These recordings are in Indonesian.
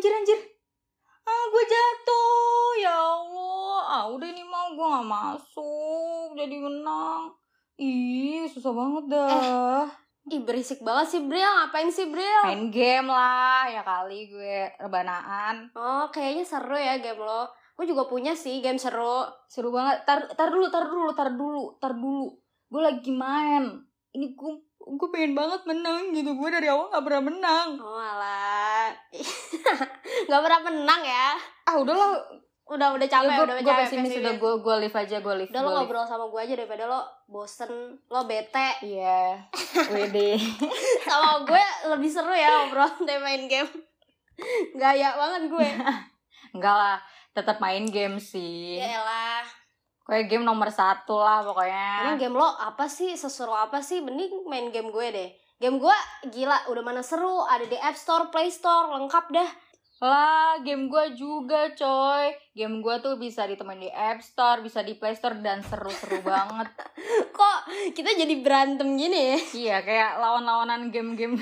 Anjir anjir. Ah gue jatuh. Ya Allah. Ah udah ini mau gue gak masuk. Jadi menang. Ih susah banget dah. Ih, berisik banget sih, Bril. Ngapain sih, Bril? Main game lah. Ya kali gue rebanaan. Oh, kayaknya seru ya game lo. Gue juga punya sih game seru. seru banget tar tar dulu tar dulu tar dulu tar dulu gue lagi main ini gue gue pengen banget menang gitu gue dari awal gak pernah menang Oh, alah. Gak pernah menang ya. ah udahlah Udah, udah ya, capek, gue udah capek. pesimis udah gue gue live aja gue live Udah lo ngobrol sama gue aja daripada lo bosen, lo bete. iya wede Sama gue lebih seru ya ngobrol daripada main game. Gaya banget gue. enggak lah tetap main game sih Ya elah. kayak game nomor satu lah pokoknya Emang game lo apa sih? Seseru apa sih? Mending main game gue deh. Game gue gila, udah mana seru. Ada di App Store, Play Store, lengkap dah. Lah game gue juga coy game gue tuh bisa ditemuin di App Store bisa di Play Store dan seru-seru banget Kok kita jadi berantem gini ya? iya kayak lawan-lawanan game-game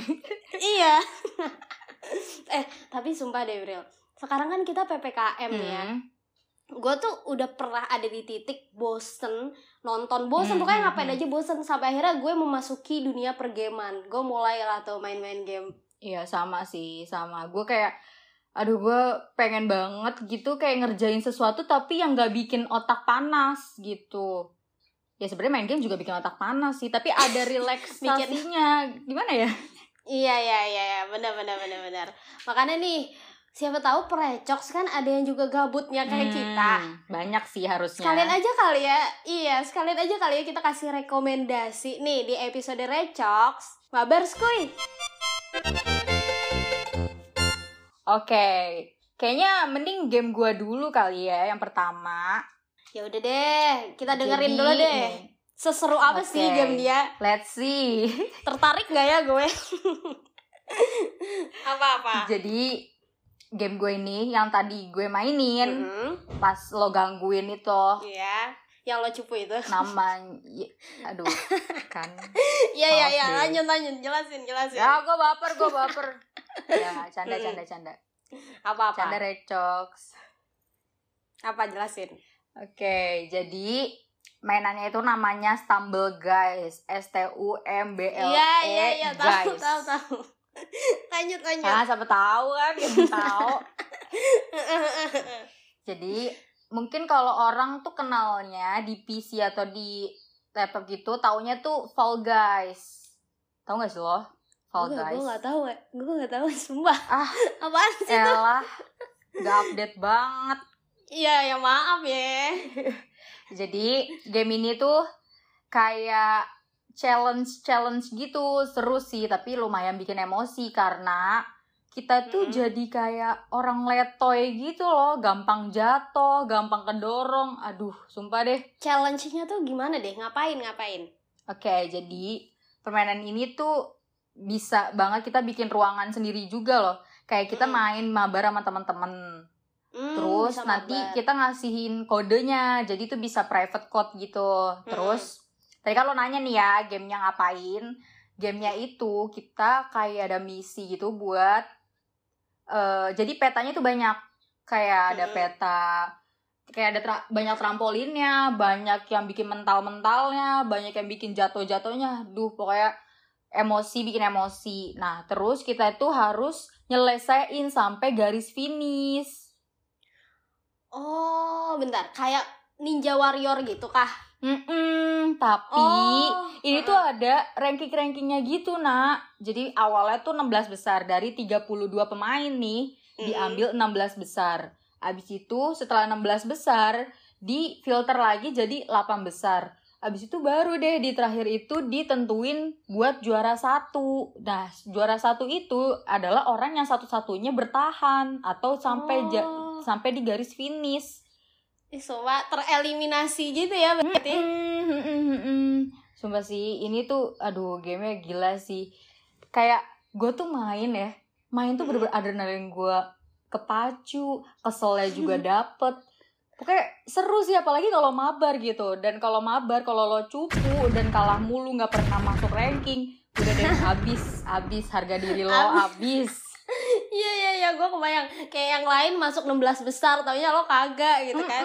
iya. eh, tapi sumpah deh, Bril. Sekarang kan kita PPKM ya. Hmm. Gue tuh udah pernah ada di titik bosen nonton bosen Hmm, pokoknya hmm, ngapain hmm. aja bosen sampai akhirnya gue memasuki dunia pergaman gue mulai lah tuh main-main game Iya sama sih sama gue kayak aduh gue pengen banget gitu kayak ngerjain sesuatu tapi yang nggak bikin otak panas gitu ya sebenarnya main game juga bikin otak panas sih tapi ada relaksasinya gimana ya Iya iya iya iya benar benar benar benar. Makanya nih siapa tahu perecoks kan ada yang juga gabutnya kayak Hmm, kita. banyak sih harusnya Sekalian aja kali ya. Iya, sekalian aja kali ya kita kasih rekomendasi nih di episode Recoks. Mabers kuy. Oke kayaknya mending game gue dulu kali ya yang pertama Ya udah deh, kita dengerin Jadi, dulu deh. Seseru apa sih Oke. game dia? let's see Tertarik nggak ya gue? Apa-apa? jadi game gue ini yang tadi gue mainin Mhm. pas lo gangguin itu Iya, yang lo cupu itu. namanya aduh kan Iya iya iya, lanjut lanjut jelasin jelasin. ya gue baper gue baper ya canda canda canda Apa apa? canda recox Apa jelasin? oke jadi mainannya itu namanya Stumble Guys S T U M B L E Iya iya iya tahu Guys tahu tahu. lanjut lanjut. ah siapa tahu kan tahu jadi mungkin kalau orang tuh kenalnya di PC atau di laptop gitu taunya tuh Fall Guys tahu gak sih lo Fall Guys gue nggak tahu, ya. gue nggak tahu sumpah. Ah. apaan sih itu? Elah, gak update banget. Iya ya maaf ya. Jadi game ini tuh kayak challenge challenge gitu seru sih tapi lumayan bikin emosi karena kita tuh Mm. jadi kayak orang letoy gitu loh gampang jatuh gampang kedorong aduh sumpah deh Challenge-nya tuh gimana deh? Ngapain ngapain? oke jadi permainan ini tuh bisa banget kita bikin ruangan sendiri juga loh kayak kita Mm. main mabar sama teman-teman Hmm, Terus nanti mabar. kita ngasihin kodenya, jadi itu bisa private code gitu. Terus tadi kalau nanya nih ya, gamenya ngapain? Gamenya itu kita kayak ada misi gitu buat, eh jadi petanya tuh banyak, kayak ada Mm-mm. peta, kayak ada tra- banyak trampolinnya, banyak yang bikin mental-mentalnya, banyak yang bikin jatuh-jatuhnya. Duh, pokoknya emosi bikin emosi. Nah, terus kita itu harus nyelesain sampai garis finish. Oh, bentar. Kayak Ninja Warrior gitu kah? Mm-mm, tapi Oh, ini tuh ada ranking-rankingnya gitu, nak. Jadi awalnya tuh 16 besar dari 32 pemain nih diambil 16 besar. Abis itu setelah 16 besar di filter lagi jadi 8 besar. Abis itu baru deh di terakhir itu ditentuin buat juara satu. Nah, juara satu itu adalah orang yang satu-satunya bertahan atau sampai ja- Oh. sampai di garis finish. Sumpah tereliminasi gitu ya berarti. Mm, mm, mm, mm. Sumpah sih, ini tuh aduh gamenya gila sih. Kayak gue tuh main ya, main tuh bener-bener adrenalin gue kepacu, keselnya juga dapet. Pokoknya seru sih apalagi kalau mabar gitu. Dan kalau mabar kalau lo cupu dan kalah mulu nggak pernah masuk ranking, udah deh habis, habis harga diri lo habis. Iya iya iya gue kebayang kayak yang lain masuk 16 besar taunya lo kagak gitu kan.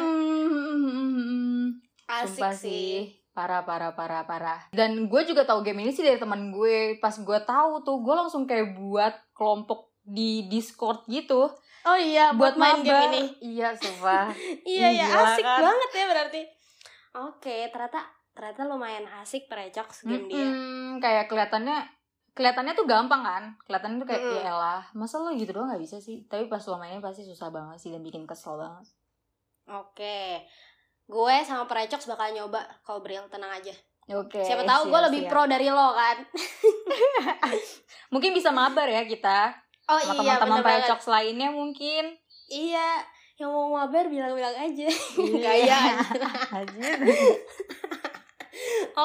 Asik Sumpah sih. Parah, parah, parah, parah. Dan gue juga tahu game ini sih dari teman gue. Pas gue tahu tuh, gue langsung kayak buat kelompok di Discord gitu. Oh iya buat, main game ini. Iya, sumpah. Iya ya Gila asik kan? banget ya berarti. Oke ternyata ternyata lumayan asik perecok game dia. Mm-mm, kayak kelihatannya kelihatannya tuh gampang kan kelihatannya tuh kayak ya elah masa lo gitu doang nggak bisa sih tapi pas lo mainnya pasti susah banget sih dan bikin kesel banget Oke. Gue sama perecok bakal nyoba kalau Bril tenang aja. oke Siapa tahu gue lebih siap. pro dari lo kan. mungkin bisa mabar ya kita Oh sama iya teman-teman pelecok lainnya mungkin Iya. Yang mau mabar bilang-bilang aja. Iya. Gaya. Anjir.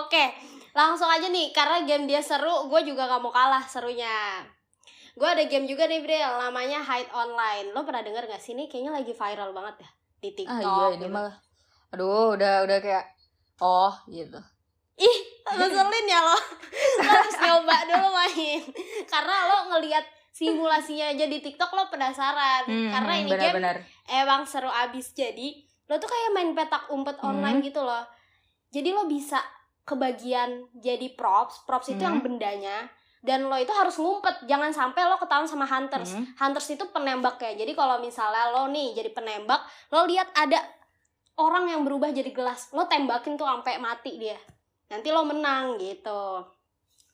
Oke, langsung aja nih karena game dia seru, gue juga gak mau kalah serunya. Gue ada game juga nih Bril, namanya Hide Online. Lo pernah denger gak sih ini? Kayaknya lagi viral banget ya di TikTok. ah iya ini gitu. mah aduh udah udah kayak oh gitu Ih, ngeselin ya lo. lo harus nyoba dulu main. Karena lo ngelihat simulasinya aja di TikTok lo penasaran. Hmm, Karena hmm, ini game benar-benar emang seru abis jadi lo tuh kayak main petak umpet Hmm. online gitu loh jadi lo bisa kebagian jadi props props itu yang Hmm. bendanya dan lo itu harus ngumpet jangan sampai lo ketahuan sama hunters Hmm. hunters itu penembak ya jadi kalau misalnya lo nih jadi penembak lo lihat ada orang yang berubah jadi gelas lo tembakin tuh sampai mati dia nanti lo menang gitu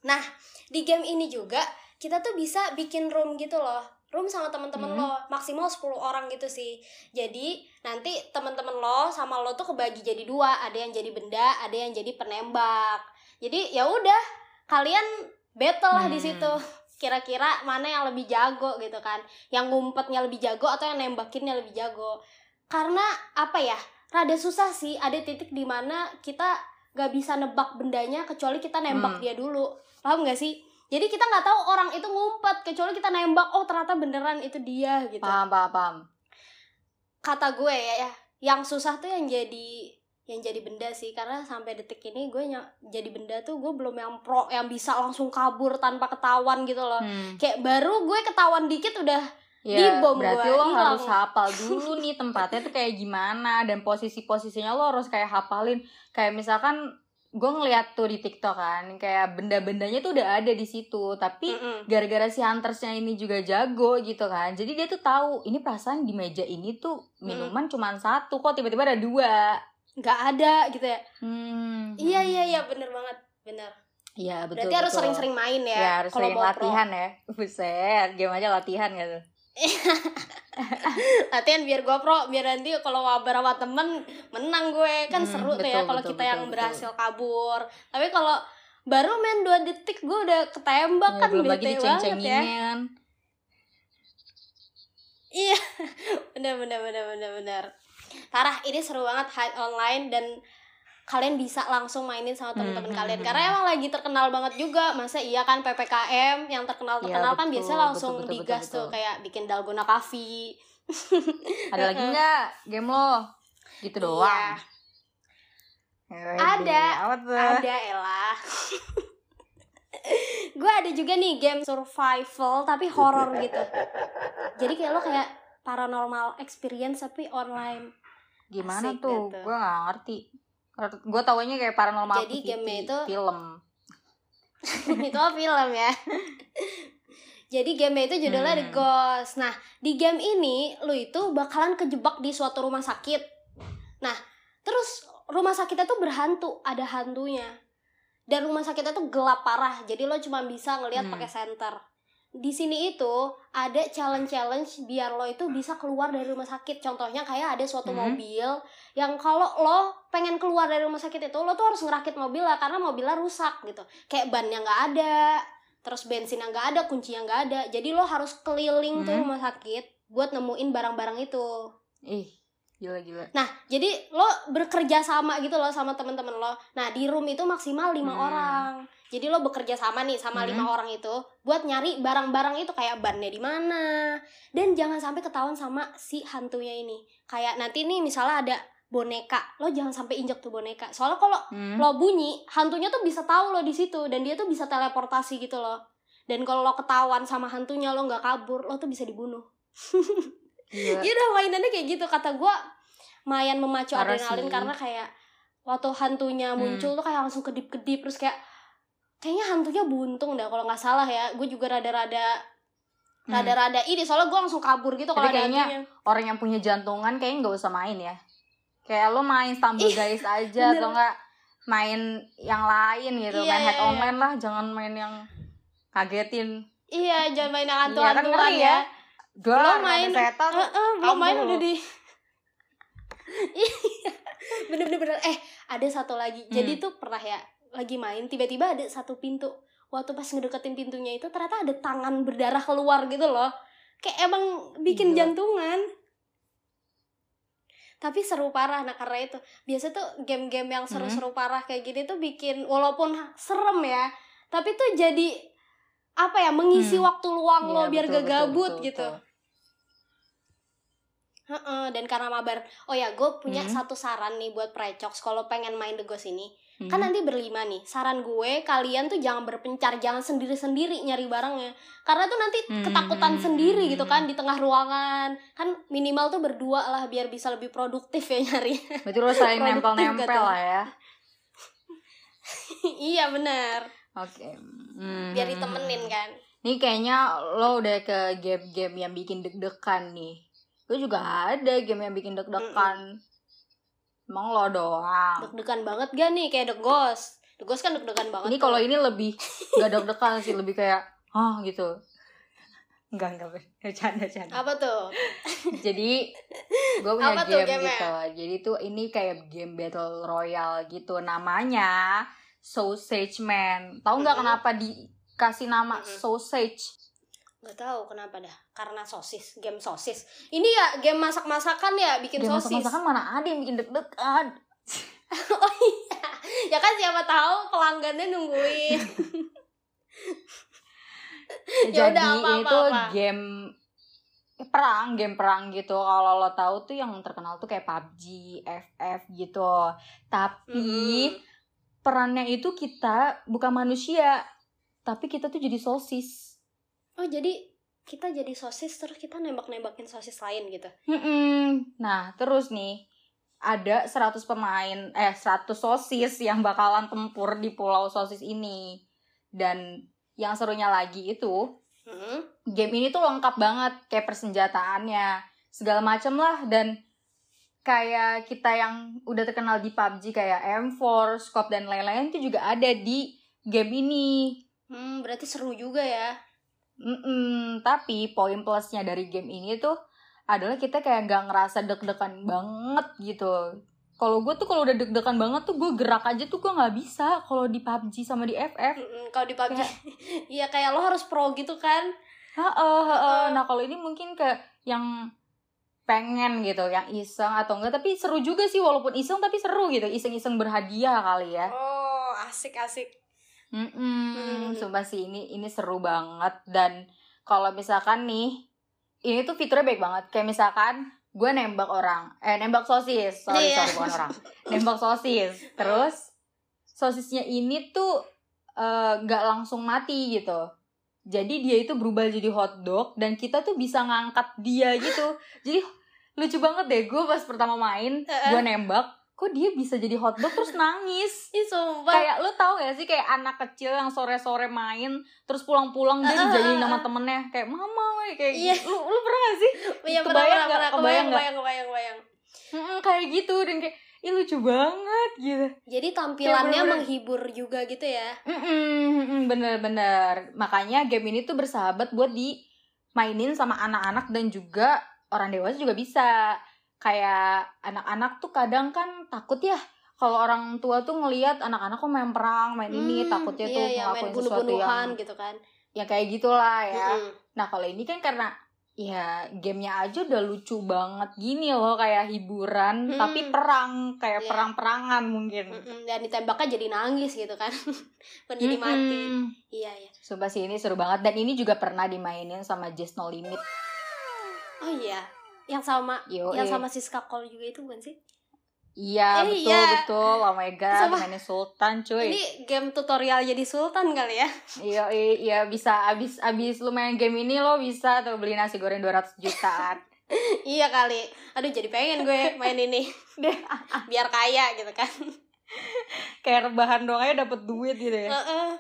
nah di game ini juga kita tuh bisa bikin room gitu loh. Room sama temen-temen Hmm. lo maksimal 10 orang gitu sih. Jadi nanti temen-temen lo sama lo tuh kebagi jadi dua. Ada yang jadi benda ada yang jadi penembak. Jadi ya udah kalian battle lah di Hmm. situ. Kira-kira mana yang lebih jago gitu kan? Yang ngumpetnya lebih jago atau yang nembakinnya lebih jago? Karena apa ya rada susah sih. Ada titik di mana kita gak bisa nebak bendanya kecuali kita nembak Hmm. dia dulu. Paham gak sih jadi kita nggak tahu orang itu ngumpet kecuali kita nembak oh ternyata beneran itu dia gitu paham paham paham kata gue ya, ya yang susah tuh yang jadi yang jadi benda sih karena sampai detik ini gue ny- jadi benda tuh gue belum yang pro yang bisa langsung kabur tanpa ketahuan gitu loh Hmm. kayak baru gue ketahuan dikit udah Ya, Dibom berarti gua, lo hilang. harus hafal dulu nih tempatnya tuh kayak gimana dan posisi-posisinya lo harus kayak hafalin. Kayak misalkan gue ngeliat tuh di TikTok kan, kayak benda-bendanya tuh udah ada di situ, tapi gara-gara si huntersnya ini juga jago gitu kan, jadi dia tuh tahu ini perasaan di meja ini tuh minuman cuma satu kok tiba-tiba ada dua. nggak ada gitu ya Hmm. iya iya iya bener banget bener Iya betul. berarti harus sering-sering main ya, Ya, harus sering mau pro. latihan ya. Buset, game aja latihan gitu. latihan biar gue pro biar nanti kalau wabar sama temen menang gue. Kan Hmm, seru tuh ya betul, kalau betul, kita betul, yang betul. berhasil kabur. Tapi kalau baru main dua detik gue udah ketembak Ya, kan belum lagi banget ya. iya bener bener bener bener bener. Parah ini seru banget hide online dan kalian bisa langsung mainin sama teman-teman Hmm, kalian hmm, karena emang lagi terkenal banget juga masa iya kan ppkm yang terkenal terkenal Iya, kan biasanya langsung betul, betul, digas betul, tuh betul. kayak bikin dalgona coffee Ada lagi nggak game lo? Gitu doang. Iya. Wede, Ada, tuh? ada elah gue ada juga nih game survival tapi horror gitu jadi kayak lo kayak paranormal experience tapi online Gimana Asik tuh? gitu. Gue nggak ngerti. Gue taunya kayak paranormal Jadi gamenya itu- film. itu film ya jadi game itu judulnya The Hmm. Ghost nah di game ini lu itu bakalan kejebak di suatu rumah sakit nah terus rumah sakitnya tuh berhantu ada hantunya dan rumah sakitnya tuh gelap parah jadi lo cuma bisa ngelihat Hmm. pakai senter di sini itu ada challenge-challenge biar lo itu bisa keluar dari rumah sakit. Contohnya kayak ada suatu Hmm. mobil yang kalau lo pengen keluar dari rumah sakit itu lo tuh harus ngerakit mobil lah karena mobilnya rusak gitu. Kayak bannya nggak ada, terus bensinnya nggak ada, kuncinya nggak ada. Jadi lo harus keliling tuh Hmm. rumah sakit buat nemuin barang-barang itu. ih gila gila Nah, jadi lo bekerja sama gitu loh sama temen-temen lo. Nah, di room itu maksimal lima Hmm. orang. Jadi lo bekerja sama nih sama Hmm. lima orang itu buat nyari barang-barang itu kayak bannya di mana. Dan jangan sampai ketahuan sama si hantunya ini. Kayak nanti nih misalnya ada boneka, lo jangan sampai injek tuh boneka. Soalnya kalau Hmm. lo bunyi, hantunya tuh bisa tahu lo di situ dan dia tuh bisa teleportasi gitu loh. Dan kalau lo ketahuan sama hantunya lo nggak kabur, lo tuh bisa dibunuh. Iya udah mainannya kayak gitu kata gua lumayan memacu Parah adrenalin sih. karena kayak waktu hantunya Hmm. muncul tuh kayak langsung kedip-kedip terus kayak kayaknya hantunya buntung dah kalau nggak salah ya gue juga rada-rada Hmm. rada-rada ini soalnya gue langsung kabur gitu kalau kayaknya hantunya orang yang punya jantungan kayaknya nggak usah main ya kayak lo main stumble guys aja atau enggak main yang lain gitu Iya, main head iya, iya. online lah jangan main yang kagetin iya jangan main yang Iya, kan hantu-hantuan ya ya. Gua Belum main. setan Heeh, belum main udah di Iya, bener-bener bener. eh ada satu lagi jadi Hmm. tuh pernah ya lagi main tiba-tiba ada satu pintu waktu pas ngedeketin pintunya itu ternyata ada tangan berdarah keluar gitu loh kayak emang bikin Gila. jantungan tapi seru parah nah karena itu biasa tuh game-game yang seru-seru parah kayak gini tuh bikin walaupun serem ya tapi tuh jadi apa ya mengisi Hmm. waktu luang lo Iya, biar betul, gak betul, gabut betul, gitu betul. Heeh, dan karena mabar oh ya gue punya Hmm. satu saran nih buat precox kalau pengen main The Ghost ini Hmm. kan nanti berlima nih saran gue kalian tuh jangan berpencar jangan sendiri-sendiri nyari barangnya karena tuh nanti Hmm. ketakutan sendiri gitu kan di tengah ruangan kan minimal tuh berdua lah biar bisa lebih produktif ya nyari berarti lo saling nempel-nempel gak tuh? lah ya iya benar oke Hmm. biar ditemenin kan Ini kayaknya lo udah ke game-game yang bikin deg-degan nih. Gue juga ada game yang bikin deg-degan. Emang lo doang. deg-degan banget gak nih kayak The Ghost The Ghost kan deg-degan banget Ini tuh. kalau ini lebih gak deg-degan sih, lebih kayak ah gitu. Enggak, enggak, bercanda, bercanda. apa tuh Jadi gue punya Apa tuh game game-nya? gitu. Jadi tuh ini kayak game battle royale gitu. Namanya Sausage Man. Tahu nggak Mm-mm. kenapa dikasih nama Mm-mm. Sausage? Nggak tahu kenapa dah karena sosis game sosis ini ya game masak-masakan ya bikin Game sosis masak-masakan mana ada yang bikin deg-degan? oh iya ya kan siapa tahu pelanggannya nungguin Ya Jadi udah, apa, apa, itu apa. game eh, perang, game perang gitu. Kalau lo tahu tuh yang terkenal tuh kayak PUBG, FF gitu. Tapi Mm. perannya itu kita bukan manusia, tapi kita tuh jadi sosis. Oh jadi kita jadi sosis terus kita nembak-nembakin sosis lain gitu Mm-mm. Nah, terus nih ada 100 pemain eh 100 sosis yang bakalan tempur di pulau sosis ini. Dan yang serunya lagi itu Mm. game ini tuh lengkap banget kayak persenjataannya segala macem lah dan kayak kita yang udah terkenal di PUBG kayak M4, Scope dan lain-lain itu juga ada di game ini. Hmm, berarti seru juga ya Mm-mm, tapi poin plusnya dari game ini tuh adalah kita kayak nggak ngerasa deg-degan banget gitu. Kalau gue tuh kalau udah deg-degan banget tuh gue gerak aja tuh gue nggak bisa kalau di PUBG sama di FF. Mm-mm, kalau di PUBG iya kayak lo harus pro gitu kan Heeh, heeh. Heeh. Nah kalau ini mungkin ke yang pengen gitu, yang iseng atau enggak, tapi seru juga sih walaupun iseng tapi seru gitu, iseng-iseng berhadiah kali ya. oh asik asik Mm-mm, Hmm. sumpah sih ini ini seru banget dan kalau misalkan nih ini tuh fiturnya baik banget. Kayak misalkan gue nembak orang, eh nembak sosis, sorry Iya. sorry bukan orang, nembak sosis. Terus sosisnya ini tuh eh, nggak langsung mati gitu. Jadi dia itu berubah jadi hotdog dan kita tuh bisa ngangkat dia gitu. Jadi lucu banget deh gue pas pertama main, gue nembak, kok dia bisa jadi hotdog terus nangis Ih sumpah kayak lu tau gak sih kayak anak kecil yang sore-sore main terus pulang-pulang dia sama ah. temennya kayak mama weh," kayak Iya. gitu. lu lu pernah gak sih Iya kebayang pernah nggak? pernah Kebayang kebayang kebayang kebayang kebayang Mm-mm, kayak gitu dan kayak ih lucu banget gitu Jadi tampilannya bener-bener. menghibur juga gitu ya. Bener-bener makanya game ini tuh bersahabat buat dimainin sama anak-anak dan juga orang dewasa juga bisa kayak anak-anak tuh kadang kan takut ya kalau orang tua tuh ngelihat anak-anak kok main perang main ini Hmm, takutnya iya, tuh iya, main ngelakuin sesuatu bunuh-bunuhan yang gitu kan. ya kayak gitulah ya Mm-mm. Nah kalau ini kan karena ya gamenya aja udah lucu banget gini loh kayak hiburan Hmm. tapi perang kayak Iya. perang-perangan mungkin. Mm-mm, Dan ditembaknya jadi nangis gitu kan. Bukan jadi mati. Mm-mm. Iya, iya. Sumpah sih ini seru banget dan ini juga pernah dimainin sama Just No Limit. Oh iya. Yang sama Yo, yang sama Siska Call juga itu bukan sih? Iya Eh, betul iya. betul. Oh my god, Sama- dimainin Sultan cuy. Ini game tutorial jadi sultan kali ya. Iya iya iya, bisa abis abis lu main game ini lo bisa tuh beli nasi goreng 200 jutaan. iya kali. Aduh jadi pengen gue main ini. Biar kaya gitu kan. kayak rebahan doang aja dapet duit gitu ya. Heeh.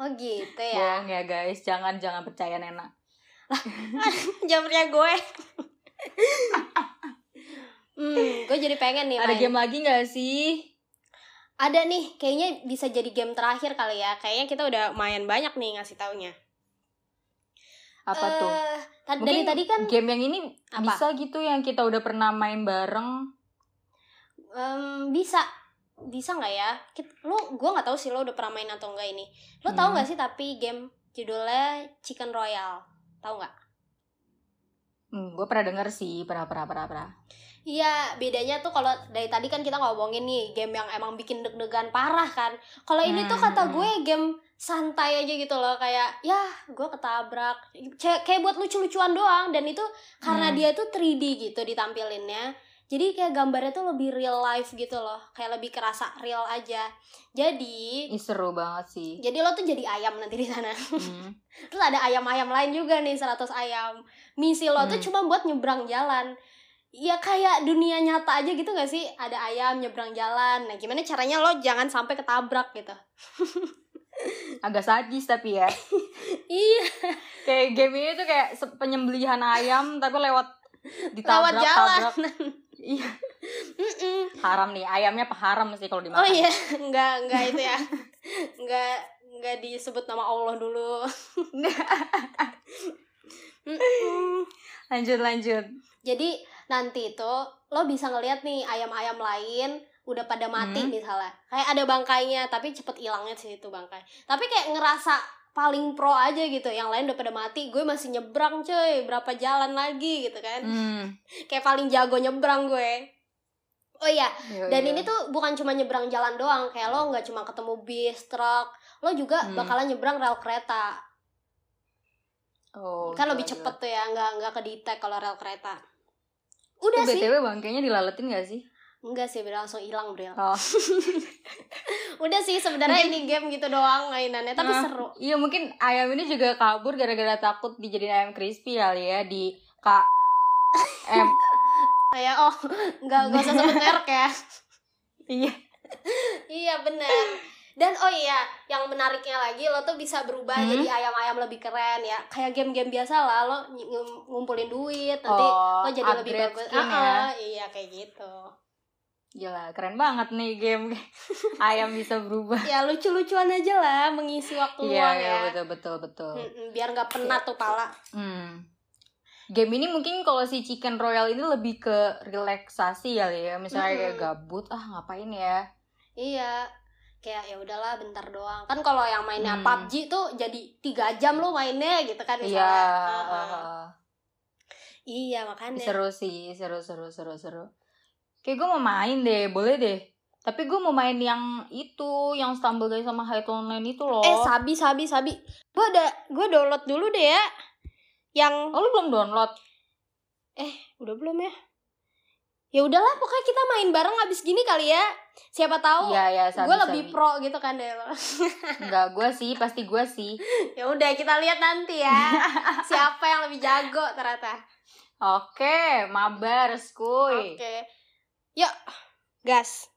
Oh gitu ya. Bohong ya guys, jangan jangan percaya Nena. Jamnya gue. hmm, gue jadi pengen nih Ada main. game lagi nggak sih? Ada nih, kayaknya bisa jadi game terakhir kali ya. Kayaknya kita udah main banyak nih ngasih taunya. Apa tuh? Eh, tadi Mungkin dari tadi kan game yang ini Apa? bisa gitu yang kita udah pernah main bareng. em, bisa bisa nggak ya? Lo gue nggak tahu sih lo udah pernah main atau enggak ini. Lo tahu Hmm. nggak sih tapi game judulnya Chicken Royale? Tahu nggak? Hmm, gue pernah denger sih, pernah pernah pernah pernah. Iya, bedanya tuh kalau dari tadi kan kita ngomongin nih game yang emang bikin deg-degan parah kan. Kalau ini tuh Hmm, kata hmm. gue game santai aja gitu loh, kayak ya gue ketabrak, C- kayak buat lucu-lucuan doang. Dan itu karena Hmm. dia tuh 3D gitu ditampilinnya. Jadi kayak gambarnya tuh lebih real life gitu loh, kayak lebih kerasa real aja. Jadi Ih, seru banget sih. jadi lo tuh jadi ayam nanti di sana. Hmm. Terus ada ayam-ayam lain juga nih 100 ayam. Misi lo tuh Hmm. cuma buat nyebrang jalan. Ya kayak dunia nyata aja gitu gak sih? Ada ayam nyebrang jalan. Nah gimana caranya lo jangan sampai ketabrak gitu. Agak sadis tapi ya. Iya. Kayak game ini tuh kayak penyembelihan ayam tapi lewat ditabrak Lewat jalan. tabrak. Iya, haram nih. Ayamnya apa haram sih kalau dimakan? Oh iya, enggak enggak itu ya. Enggak enggak disebut nama Allah dulu. Lanjut lanjut. Jadi nanti itu lo bisa ngeliat nih ayam-ayam lain udah pada mati Hmm. misalnya. Kayak ada bangkainya tapi cepet hilangnya sih itu bangkai. Tapi kayak ngerasa paling pro aja gitu. Yang lain udah pada mati, gue masih nyebrang cuy. Berapa jalan lagi gitu kan. Hmm. Kayak paling jago nyebrang gue. Oh iya, Iya, dan iya. ini tuh bukan cuma nyebrang jalan doang. Kayak lo nggak cuma ketemu bis, truk, lo juga Hmm. bakalan nyebrang rel kereta. oh, kan lebih cepet tuh ya, nggak nggak kedetek kalau rel kereta. Udah sih. BTW bangkainya dilaletin gak sih? Enggak sih, udah langsung hilang, Bril. Oh. Udah sih sebenarnya ini game gitu doang mainannya, tapi Nah, seru. Iya mungkin ayam ini juga kabur gara-gara takut dijadiin ayam crispy kali ya di K M Kayak oh, enggak enggak usah sebut merek ya. iya iya, bener Dan oh iya, yang menariknya lagi lo tuh bisa berubah Hmm? jadi ayam-ayam lebih keren ya. Kayak game-game biasa lah, lo ngumpulin duit, nanti oh, lo jadi lebih bagus. skin Ah, ya ah, iya kayak gitu. Gila keren banget nih game ayam bisa berubah Ya lucu-lucuan aja lah mengisi waktu iya luang iya ya. betul betul betul biar nggak penat tuh pala. hmm. game ini mungkin kalau si chicken royal ini lebih ke relaksasi kali ya misalnya kayak Mm-mm. gabut ah ngapain ya Iya, kayak ya udahlah bentar doang. Kan kalau yang mainnya Hmm. PUBG tuh jadi tiga jam lo mainnya gitu kan iya misalnya. Heeh. ah, ah. Iya makanya. seru sih seru seru seru seru kayak gue mau main deh boleh deh tapi gue mau main yang itu yang stumble guys sama high online itu loh Eh sabi sabi sabi. Gue ada gue download dulu deh ya. Yang oh lu belum download udah belum ya? Ya udahlah pokoknya kita main bareng abis gini kali ya. Siapa tahu ya sabi, gue lebih pro gitu kan deh lo. enggak gue sih pasti gue sih ya udah kita lihat nanti ya. Siapa yang lebih jago ternyata. oke mabar skuy Oke. Yuk, gas.